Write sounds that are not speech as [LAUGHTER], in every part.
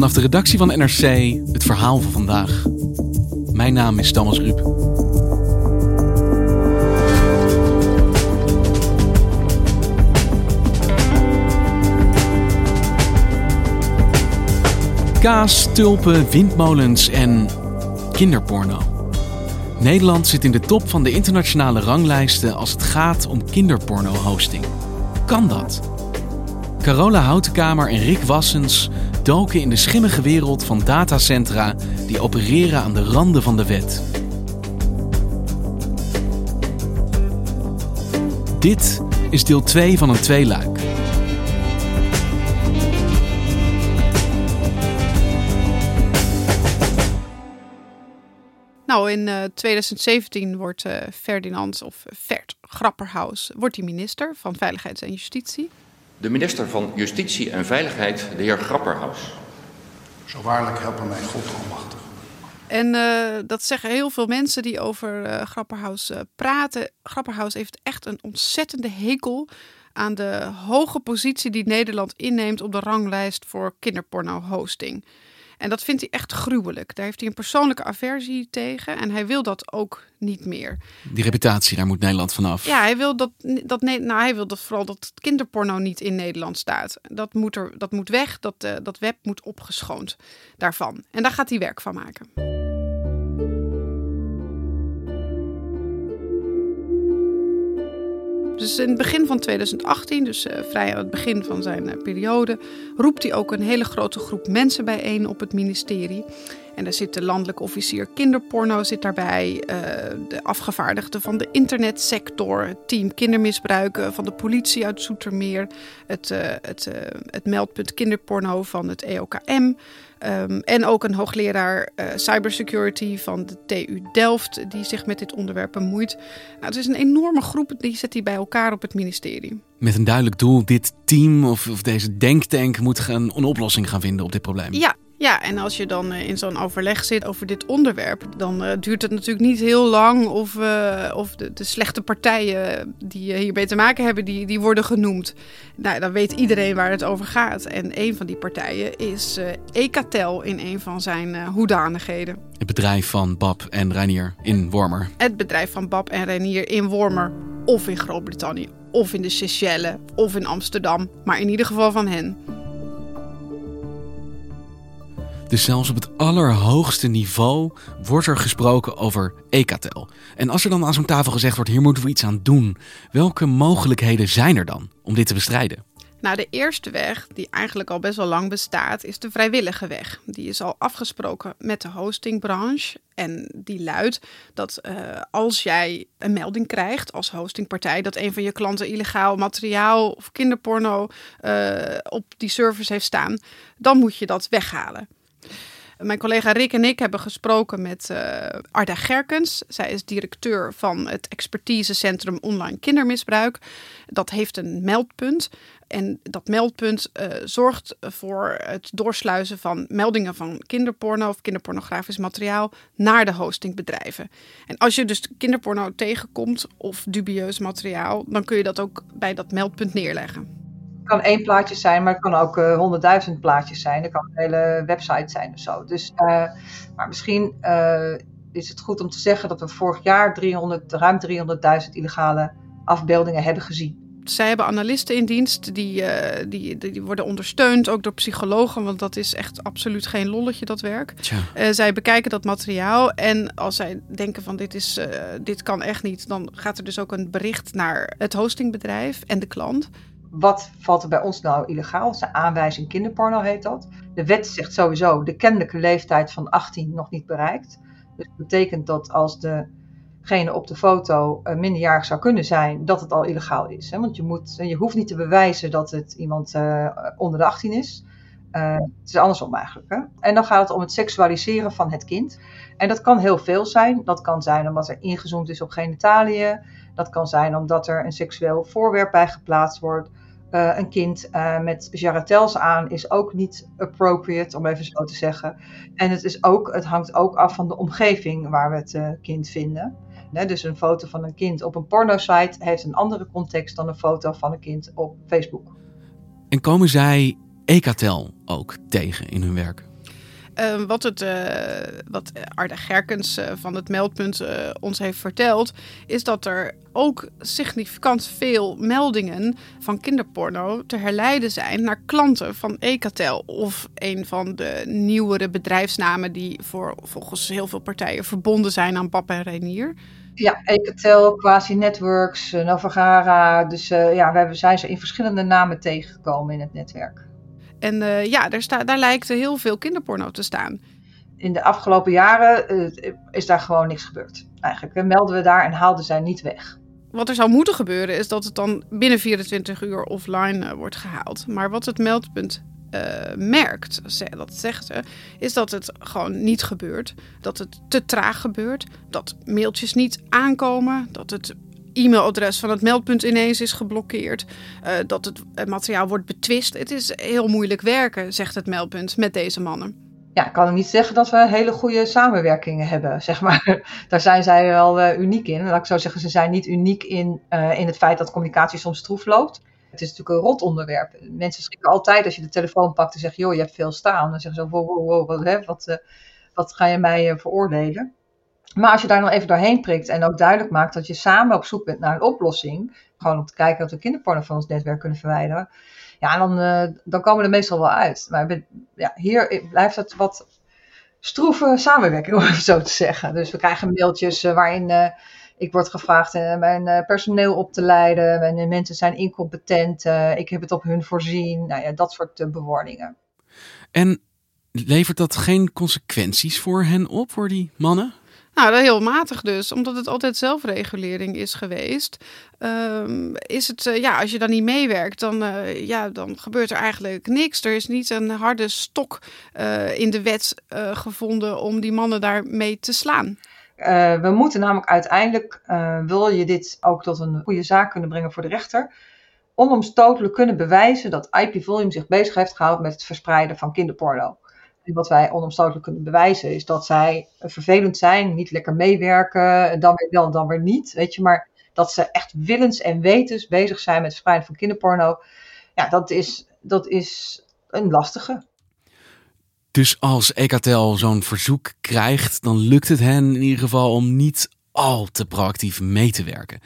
Vanaf de redactie van NRC het verhaal van vandaag. Mijn naam is Thomas Ruip. Kaas, tulpen, windmolens en kinderporno. Nederland zit in de top van de internationale ranglijsten als het gaat om kinderporno-hosting. Kan dat? Carola Houtenkamer en Rick Wassens doken in de schimmige wereld van datacentra die opereren aan de randen van de wet. Dit is deel 2 van een tweeluik. Nou, in uh, 2017 wordt uh, Ferdinand of Vert Grapperhaus wordt hij minister van Veiligheid en Justitie. De minister van Justitie en Veiligheid, de heer Grapperhaus. Zo waarlijk helpen mij God almachtig. En uh, dat zeggen heel veel mensen die over uh, Grapperhaus uh, praten. Grapperhaus heeft echt een ontzettende hekel aan de hoge positie die Nederland inneemt op de ranglijst voor kinderporno-hosting. En dat vindt hij echt gruwelijk. Daar heeft hij een persoonlijke aversie tegen en hij wil dat ook niet meer. Die reputatie, daar moet Nederland vanaf. Ja, hij wil dat, dat, nou, hij wil dat vooral dat kinderporno niet in Nederland staat. Dat moet, er, dat moet weg, dat, uh, dat web moet opgeschoond daarvan. En daar gaat hij werk van maken. Dus in het begin van 2018, dus uh, vrij aan het begin van zijn uh, periode, roept hij ook een hele grote groep mensen bijeen op het ministerie. En daar zit de landelijke officier kinderporno zit daarbij, uh, de afgevaardigde van de internetsector, het team kindermisbruiken van de politie uit Zoetermeer, het, het, het meldpunt kinderporno van het EOKM. Um, en ook een hoogleraar cybersecurity van de TU Delft, die zich met dit onderwerp bemoeit. Nou, het is een enorme groep, die zet hij bij elkaar op het ministerie. Met een duidelijk doel, dit team of, of deze denktank moet gaan, een oplossing gaan vinden op dit probleem. Ja, ja, en als je dan in zo'n overleg zit over dit onderwerp, dan uh, duurt het natuurlijk niet heel lang of, uh, of de, de, slechte partijen die hiermee te maken hebben, die, die worden genoemd. Nou, dan weet iedereen waar het over gaat. En een van die partijen is uh, Ecatel in een van zijn hoedanigheden. Het bedrijf van Bab en Reinier in Wormer. Het bedrijf van Bab en Reinier in Wormer of in Groot-Brittannië of in de Seychelles of in Amsterdam, maar in ieder geval van hen. Dus zelfs op het allerhoogste niveau wordt er gesproken over Ecatel. En als er dan aan zo'n tafel gezegd wordt: hier moeten we iets aan doen, welke mogelijkheden zijn er dan om dit te bestrijden? Nou, de eerste weg, die eigenlijk al best wel lang bestaat, is de vrijwillige weg. Die is al afgesproken met de hostingbranche. En die luidt dat uh, als jij een melding krijgt als hostingpartij dat een van je klanten illegaal materiaal of kinderporno uh, op die service heeft staan, dan moet je dat weghalen. Mijn collega Rick en ik hebben gesproken met uh, Arda Gerkens. Zij is directeur van het expertisecentrum online kindermisbruik. Dat heeft een meldpunt. En dat meldpunt uh, zorgt voor het doorsluizen van meldingen van kinderporno of kinderpornografisch materiaal naar de hostingbedrijven. En als je dus kinderporno tegenkomt of dubieus materiaal, dan kun je dat ook bij dat meldpunt neerleggen kan één plaatje zijn, maar het kan ook uh, honderdduizend plaatjes zijn. Het kan een hele website zijn of zo. Dus, uh, maar misschien uh, is het goed om te zeggen dat we vorig jaar 300, ruim 300.000 illegale afbeeldingen hebben gezien. Zij hebben analisten in dienst die, die, die worden ondersteund, ook door psychologen, want dat is echt absoluut geen lolletje, dat werk. Uh, zij bekijken dat materiaal en als zij denken van dit, is, uh, dit kan echt niet, dan gaat er dus ook een bericht naar het hostingbedrijf en de klant wat valt er bij ons nou illegaal? Zijn aanwijzing kinderporno heet dat. De wet zegt sowieso de kennelijke leeftijd van 18 nog niet bereikt. Dus dat betekent dat als degene op de foto uh, minderjarig zou kunnen zijn, dat het al illegaal is. Want je, moet, je hoeft niet te bewijzen dat het iemand uh, onder de 18 is. Het is andersom eigenlijk. Hè? En dan gaat het om het seksualiseren van het kind. En dat kan heel veel zijn. Dat kan zijn omdat er ingezoomd is op genitaliën. Dat kan zijn omdat er een seksueel voorwerp bij geplaatst wordt. Uh, een kind uh, met jaratels aan is ook niet appropriate, om even zo te zeggen. En het, is ook, het hangt ook af van de omgeving waar we het uh, kind vinden. Dus een foto van een kind op een pornosite heeft een andere context dan een foto van een kind op Facebook. En komen zij Ecatel ook tegen in hun werk? Uh, wat, het, uh, wat Arda Gerkens uh, van het meldpunt ons heeft verteld, is dat er ook significant veel meldingen van kinderporno te herleiden zijn naar klanten van Ecatel of een van de nieuwere bedrijfsnamen die voor, volgens heel veel partijen verbonden zijn aan Pap en Renier. Ja, Ecatel, Quasi Networks, Novagara. Dus ja, we zijn ze in verschillende namen tegengekomen in het netwerk. En uh, ja, daar, sta, daar lijkt heel veel kinderporno te staan. In de afgelopen jaren uh, is daar gewoon niks gebeurd. Eigenlijk we melden we daar en haalden zij niet weg. Wat er zou moeten gebeuren is dat het dan binnen 24 uur offline uh, wordt gehaald. Maar wat het meldpunt merkt, dat zegt ze, is dat het gewoon niet gebeurt. Dat het te traag gebeurt. Dat mailtjes niet aankomen. Dat het e-mailadres van het meldpunt ineens is geblokkeerd. Uh, dat het materiaal wordt betwist. Het is heel moeilijk werken, zegt het meldpunt, met deze mannen. Ja, ik kan niet zeggen dat we hele goede samenwerkingen hebben, [LAUGHS] zeg maar. Daar zijn zij wel uh, uniek in. Laat ik zo zeggen, ze zijn niet uniek in, in het feit dat communicatie soms stroef loopt. Het is natuurlijk een rot onderwerp. Mensen schrikken altijd als je de telefoon pakt en zegt, joh, je hebt veel staan. Dan zeggen ze, wow, wat, wat, wat ga je mij veroordelen? Maar als je daar nog even doorheen prikt en ook duidelijk maakt dat je samen op zoek bent naar een oplossing, gewoon om te kijken of we kinderporno van ons netwerk kunnen verwijderen, ja, dan, uh, dan komen we er meestal wel uit. Maar ja, hier blijft het wat stroeve samenwerking, [LAUGHS] om het zo te zeggen. Dus we krijgen mailtjes uh, waarin uh, ik word gevraagd mijn personeel op te leiden, mijn mensen zijn incompetent, ik heb het op hun voorzien, nou ja, dat soort bewoordingen. En levert dat geen consequenties voor hen op, voor die mannen? Nou, heel matig dus, omdat het altijd zelfregulering is geweest. Um, is het, uh, ja, als je dan niet meewerkt, dan, uh, ja, dan gebeurt er eigenlijk niks. Er is niet een harde stok uh, in de wet gevonden om die mannen daarmee te slaan. we moeten namelijk uiteindelijk, wil je dit ook tot een goede zaak kunnen brengen voor de rechter, onomstotelijk kunnen bewijzen dat IP Volume zich bezig heeft gehouden met het verspreiden van kinderporno wat wij onomstotelijk kunnen bewijzen is dat zij vervelend zijn, niet lekker meewerken, dan weer wel, dan weer niet. Weet je, maar dat ze echt willens en wetens bezig zijn met verspreiden van kinderporno. Ja, dat is, dat is een lastige. Dus als Ecatel zo'n verzoek krijgt, dan lukt het hen in ieder geval om niet al te proactief mee te werken.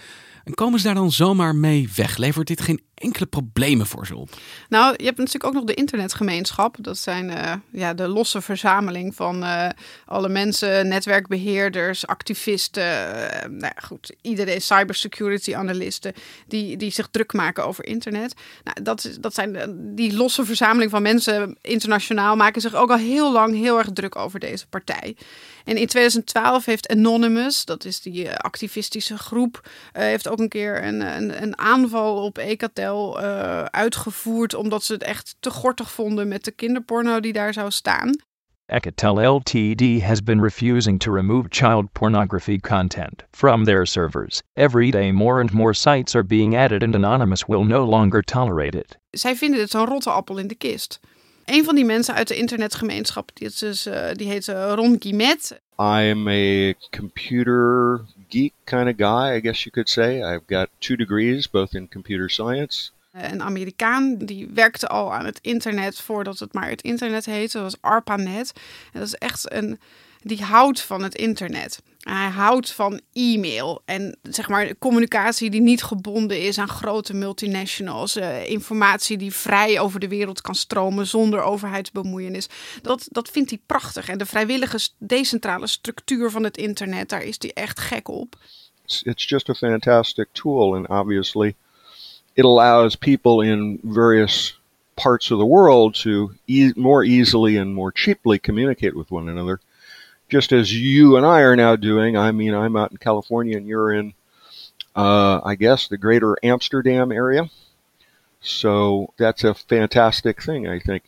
En komen ze daar dan zomaar mee weg? Levert dit geen enkele problemen voor ze op? Nou, je hebt natuurlijk ook nog de internetgemeenschap. Dat zijn uh, ja, de losse verzameling van uh, alle mensen, netwerkbeheerders, activisten, uh, nou ja, goed, iedereen, cybersecurity analisten, die, die zich druk maken over internet. Nou, dat, dat zijn die losse verzameling van mensen internationaal maken zich ook al heel lang heel erg druk over deze partij. En in 2012 heeft Anonymous, dat is die activistische groep, heeft ook een keer een, een, een aanval op Ecatel uh, uitgevoerd. Omdat ze het echt te gortig vonden met de kinderporno die daar zou staan. Ecatel Ltd has been refusing to remove child pornography content from their servers. Every day more and more sites are being added and Anonymous will no longer tolerate it. Zij vinden het een rotte appel in de kist. Een van die mensen uit de internetgemeenschap, die, is dus, uh, die heet uh, Ron Guimet. I'm a computer geek kind of guy, I guess you could say. I've got two degrees, both in computer science. Een Amerikaan die werkte al aan het internet voordat het maar het internet heette. Was ARPANET. En dat is echt een. Die houdt van het internet. Hij houdt van e-mail en zeg maar communicatie die niet gebonden is aan grote multinationals. Uh, informatie die vrij over de wereld kan stromen zonder overheidsbemoeienis. Dat, dat vindt hij prachtig. En de vrijwillige decentrale structuur van het internet, daar is hij echt gek op. It's just a fantastic tool and obviously it allows people in various parts of the world to e more easily and more cheaply communicate with one another. Just as you and I are now doing. I mean, I'm out in California and you're in, uh, I guess, the greater Amsterdam area. So that's a fantastic thing, I think.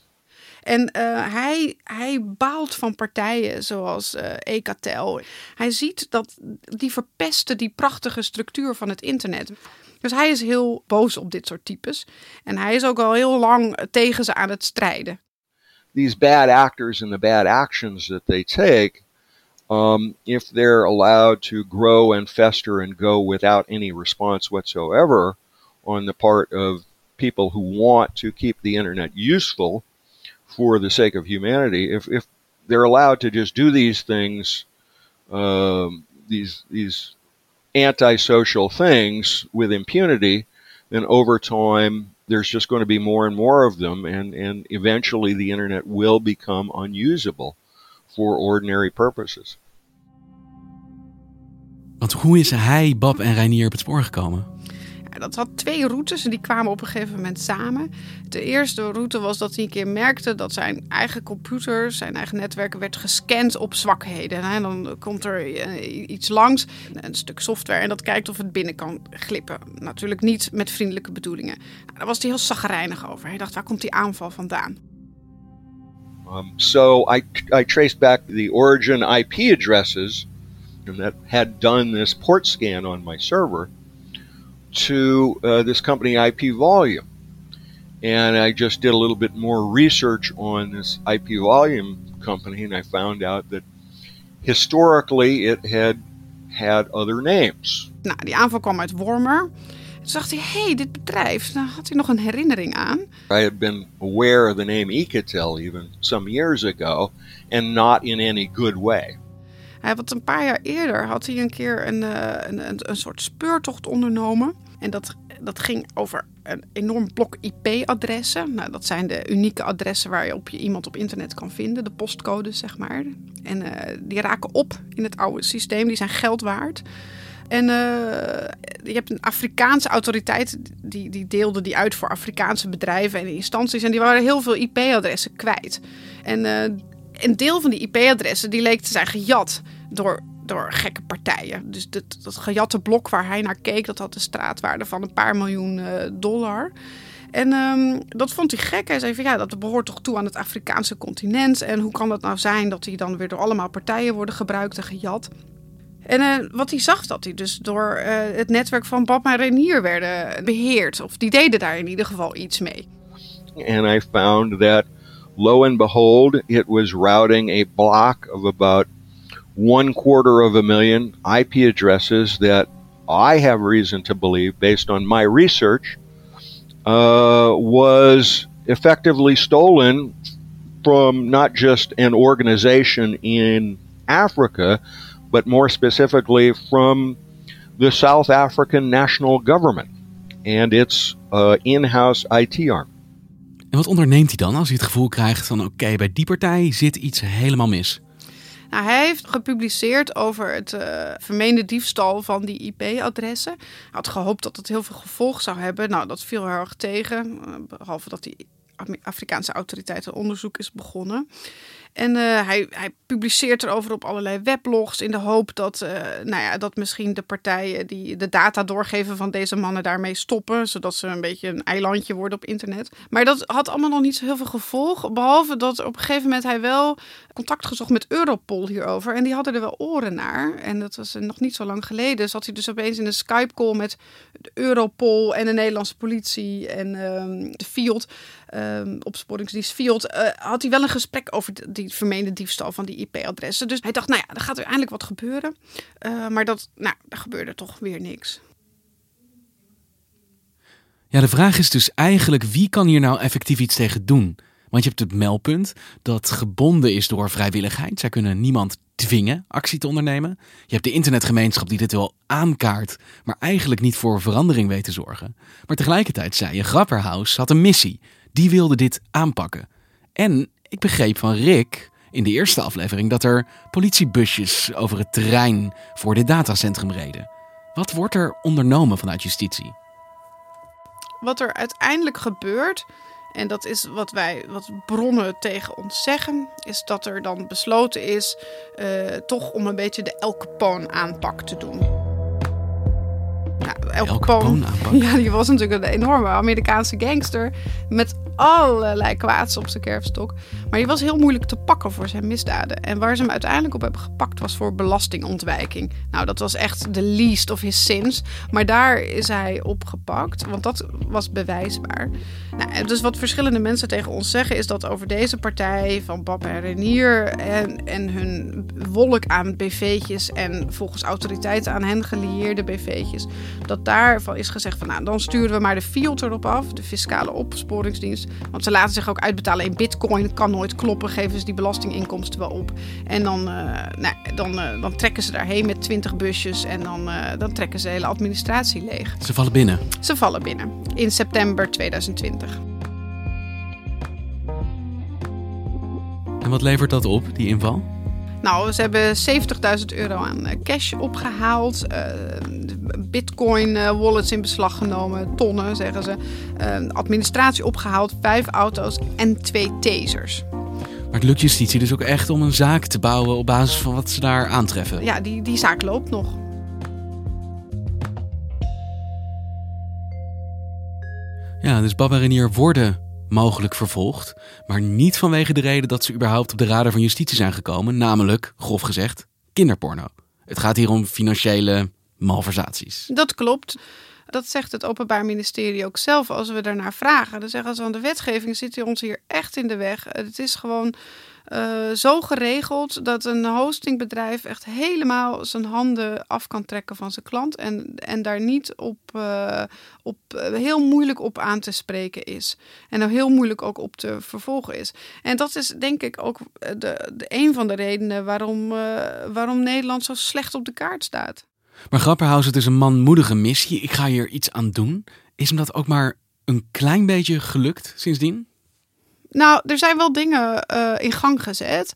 En uh, hij, hij baalt van partijen zoals uh, Ecatel. Hij ziet dat die verpesten die prachtige structuur van het internet. Dus hij is heel boos op dit soort types. En hij is ook al heel lang tegen ze aan het strijden. These bad actors and the bad actions that they take um, if they're allowed to grow and fester and go without any response whatsoever on the part of people who want to keep the internet useful for the sake of humanity, if, if they're allowed to just do these things, um, these these antisocial things with impunity, then over time there's just going to be more and more of them, and and eventually the internet will become unusable for ordinary purposes. Want hoe is hij, Bab en Reinier op het spoor gekomen? Ja, dat had twee routes en die kwamen op een gegeven moment samen. De eerste route was dat hij een keer merkte dat zijn eigen computer, zijn eigen netwerk werd gescand op zwakheden. En dan komt er eh, iets langs, een stuk software, en dat kijkt of het binnen kan glippen. Natuurlijk niet met vriendelijke bedoelingen. Nou, daar was hij heel zagrijnig over. Hij dacht, waar komt die aanval vandaan? Um, so I, I traced back the origin IP addresses and that had done this port scan on my server to uh, this company IP Volume. And I just did a little bit more research on this IP Volume company, and I found out that historically it had had other names. Nou, die aanval kwam uit Wormer. Dacht hij, hé, hey, dit bedrijf, daar had hij nog een herinnering aan. I had been aware of the name Ecatel even some years ago, and not in any good way. Hij had een paar jaar eerder had hij een keer een, uh, een, een, een soort speurtocht ondernomen. En dat, dat ging over een enorm blok IP-adressen. Nou, dat zijn de unieke adressen waar je op je iemand op internet kan vinden, de postcodes zeg maar. En uh, die raken op in het oude systeem, die zijn geld waard. En uh, je hebt een Afrikaanse autoriteit, die, die deelde die uit voor Afrikaanse bedrijven en instanties. En die waren heel veel IP-adressen kwijt. En uh, een deel van die IP-adressen die leek te zijn gejat door, door gekke partijen. Dus dat, dat gejatte blok waar hij naar keek, dat had een straatwaarde van een paar miljoen uh, dollar. En um, dat vond hij gek. Hij zei van ja, dat behoort toch toe aan het Afrikaanse continent. En hoe kan dat nou zijn dat die dan weer door allemaal partijen worden gebruikt en gejat? En uh, wat hij zag, dat hij dus door uh, het netwerk van Bob en Renier werden beheerd. Of die deden daar in ieder geval iets mee. And I found that, lo and behold, it was routing a block of about one quarter of a million IP addresses that I have reason to believe, based on my research, uh, was effectively stolen from not just an organization in Africa, but more specifically from the South African national government and its uh, in-house IT arm. En wat onderneemt hij dan als hij het gevoel krijgt van oké, okay, bij die partij zit iets helemaal mis? Nou, hij heeft gepubliceerd over het uh, vermeende diefstal van die IP-adressen. Hij had gehoopt dat het heel veel gevolg zou hebben. Nou, dat viel heel erg tegen. Behalve dat die Afrikaanse autoriteiten onderzoek is begonnen. En uh, hij, hij, publiceert erover op allerlei weblogs in de hoop dat, uh, nou ja, dat misschien de partijen die de data doorgeven van deze mannen daarmee stoppen. Zodat ze een beetje een eilandje worden op internet. Maar dat had allemaal nog niet zo heel veel gevolg. Behalve dat op een gegeven moment hij wel contact gezocht met Europol hierover. En die hadden er wel oren naar. En dat was nog niet zo lang geleden. Zat hij dus opeens in een Skype-call met Europol en de Nederlandse politie en uh, de Field, um, opsporingsdienst Field. Had hij wel een gesprek over die vermeende diefstal van die IP-adressen. Dus hij dacht, nou ja, er gaat er eindelijk wat gebeuren. Uh, maar dat, nou, er gebeurde toch weer niks. Ja, de vraag is dus eigenlijk wie kan hier nou effectief iets tegen doen? Want je hebt het meldpunt dat gebonden is door vrijwilligheid. Zij kunnen niemand dwingen actie te ondernemen. Je hebt de internetgemeenschap die dit wel aankaart, maar eigenlijk niet voor verandering weet te zorgen. Maar tegelijkertijd zei je, Grapperhaus had een missie. Die wilde dit aanpakken. En ik begreep van Rick in de eerste aflevering dat er politiebusjes over het terrein voor dit datacentrum reden. Wat wordt er ondernomen vanuit justitie? Wat er uiteindelijk gebeurt, en dat is wat wij, wat bronnen tegen ons zeggen, is dat er dan besloten is uh, toch om een beetje de El Capone aanpak te doen. Nou, El Capone, [LAUGHS] ja, die was natuurlijk een enorme Amerikaanse gangster met allerlei kwaads op zijn kerfstok. Maar die was heel moeilijk te pakken voor zijn misdaden. En waar ze hem uiteindelijk op hebben gepakt was voor belastingontwijking. Nou, dat was echt de least of his sins. Maar daar is hij opgepakt, want dat was bewijsbaar. Nou, dus wat verschillende mensen tegen ons zeggen is dat over deze partij van Bab en Renier en, en hun wolk aan BV'tjes en volgens autoriteiten aan hen gelieerde BV'tjes, dat daarvan is gezegd van nou, dan sturen we maar de FIOD erop af, de fiscale opsporingsdienst. Want ze laten zich ook uitbetalen in bitcoin, kan nooit kloppen, geven ze die belastinginkomsten wel op. En dan, nou, dan, dan trekken ze daarheen met 20 busjes en dan, dan trekken ze de hele administratie leeg. Ze vallen binnen? Ze vallen binnen in september 2020. En wat levert dat op, die inval? Nou, ze hebben 70.000 euro aan eh, cash opgehaald. Uh, Bitcoin-wallets in beslag genomen. Tonnen, zeggen ze. Uh, administratie opgehaald. Vijf auto's en twee tasers. Maar het lukt justitie dus ook echt om een zaak te bouwen op basis van wat ze daar aantreffen? Ja, die, die zaak loopt nog. Ja, dus Bab en Renier worden mogelijk vervolgd, maar niet vanwege de reden dat ze überhaupt op de radar van justitie zijn gekomen, namelijk, grof gezegd, kinderporno. Het gaat hier om financiële malversaties. Dat klopt. Dat zegt het Openbaar Ministerie ook zelf als we daarnaar vragen. Dan zeggen ze, van de wetgeving zit ons hier echt in de weg. Het is gewoon uh, zo geregeld dat een hostingbedrijf echt helemaal zijn handen af kan trekken van zijn klant en, en daar niet op, uh, op uh, heel moeilijk op aan te spreken is. En er heel moeilijk ook op te vervolgen is. En dat is denk ik ook de, de een van de redenen waarom, waarom Nederland zo slecht op de kaart staat. Maar Grapperhaus, het is een manmoedige missie. Ik ga hier iets aan doen. Is hem dat ook maar een klein beetje gelukt sindsdien? Nou, er zijn wel dingen uh, in gang gezet.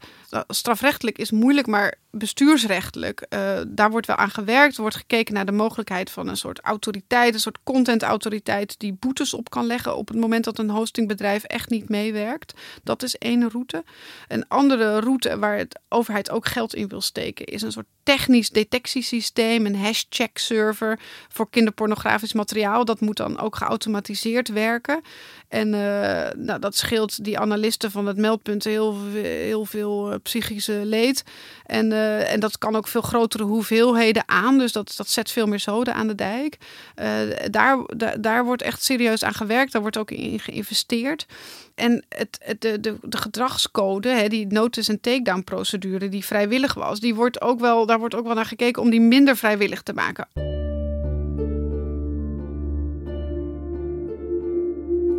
Strafrechtelijk is moeilijk, maar bestuursrechtelijk, uh, daar wordt wel aan gewerkt. Er wordt gekeken naar de mogelijkheid van een soort autoriteit, een soort contentautoriteit die boetes op kan leggen op het moment dat een hostingbedrijf echt niet meewerkt. Dat is één route. Een andere route waar de overheid ook geld in wil steken, is een soort technisch detectiesysteem, een hashtag server voor kinderpornografisch materiaal. Dat moet dan ook geautomatiseerd werken. En uh, nou, dat scheelt die analisten van het meldpunt heel, heel veel psychische leed. En, uh, en dat kan ook veel grotere hoeveelheden aan. Dus dat, dat zet veel meer zoden aan de dijk. daar, daar, daar wordt echt serieus aan gewerkt. Daar wordt ook in geïnvesteerd. En het, het, de, de, de gedragscode, hè, die notice- en takedown procedure, die vrijwillig was, die wordt ook wel, daar wordt ook wel naar gekeken om die minder vrijwillig te maken.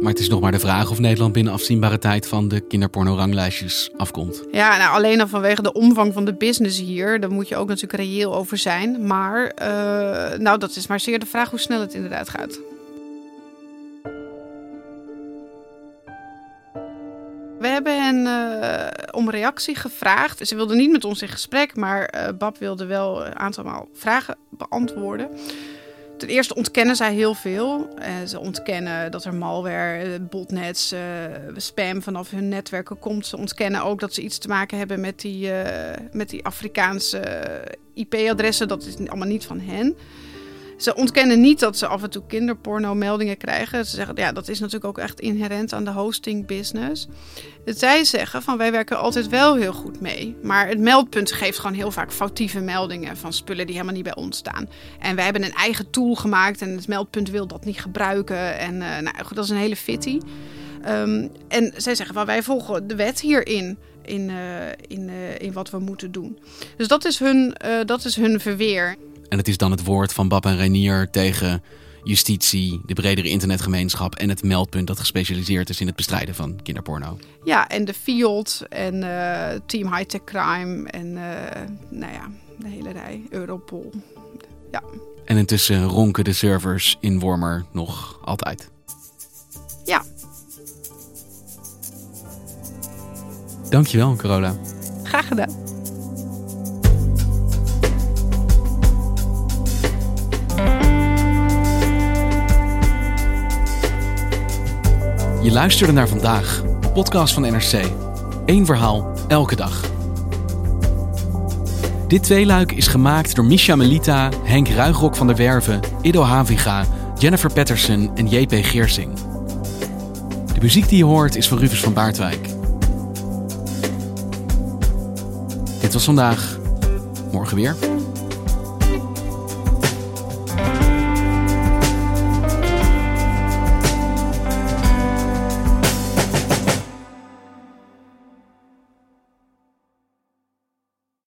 Maar het is nog maar de vraag of Nederland binnen afzienbare tijd van de kinderporno-ranglijstjes afkomt. Ja, nou, alleen al vanwege de omvang van de business hier. Daar moet je ook natuurlijk reëel over zijn. Maar uh, nou, dat is maar zeer de vraag hoe snel het inderdaad gaat. We hebben hen uh, om reactie gevraagd. Ze wilden niet met ons in gesprek, maar uh, Bab wilde wel een aantal vragen beantwoorden. Ten eerste ontkennen zij heel veel. Uh, ze ontkennen dat er malware, botnets, spam vanaf hun netwerken komt. Ze ontkennen ook dat ze iets te maken hebben met die, met die Afrikaanse IP-adressen. Dat is allemaal niet van hen. Ze ontkennen niet dat ze af en toe kinderporno-meldingen krijgen. Ze zeggen, ja, dat is natuurlijk ook echt inherent aan de hosting business. Zij zeggen van, wij werken altijd wel heel goed mee. Maar het meldpunt geeft gewoon heel vaak foutieve meldingen van spullen die helemaal niet bij ons staan. En wij hebben een eigen tool gemaakt en het meldpunt wil dat niet gebruiken. En uh, nou, dat is een hele fitty. Um, en zij zeggen van, wij volgen de wet hierin in, uh, in, uh, in wat we moeten doen. Dus dat is hun, dat is hun verweer. En het is dan het woord van Bab en Reinier tegen justitie, de bredere internetgemeenschap en het meldpunt dat gespecialiseerd is in het bestrijden van kinderporno. Ja, en de FIOD en uh, Team Hightech Crime en uh, nou ja, de hele rij, Europol. Ja. En intussen ronken de servers in Wormer nog altijd. Ja. Dankjewel, Carola. Graag gedaan. Je luisterde naar vandaag, podcast van NRC. Eén verhaal, elke dag. Dit tweeluik is gemaakt door Misha Melita, Henk Ruigrok van der Werven, Ido Haviga, Jennifer Patterson en JP Geersing. De muziek die je hoort is van Rufus van Baardwijk. Dit was vandaag. Morgen weer.